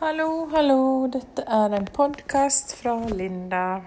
Hallå, hallå, Detta är en podcast från Linda.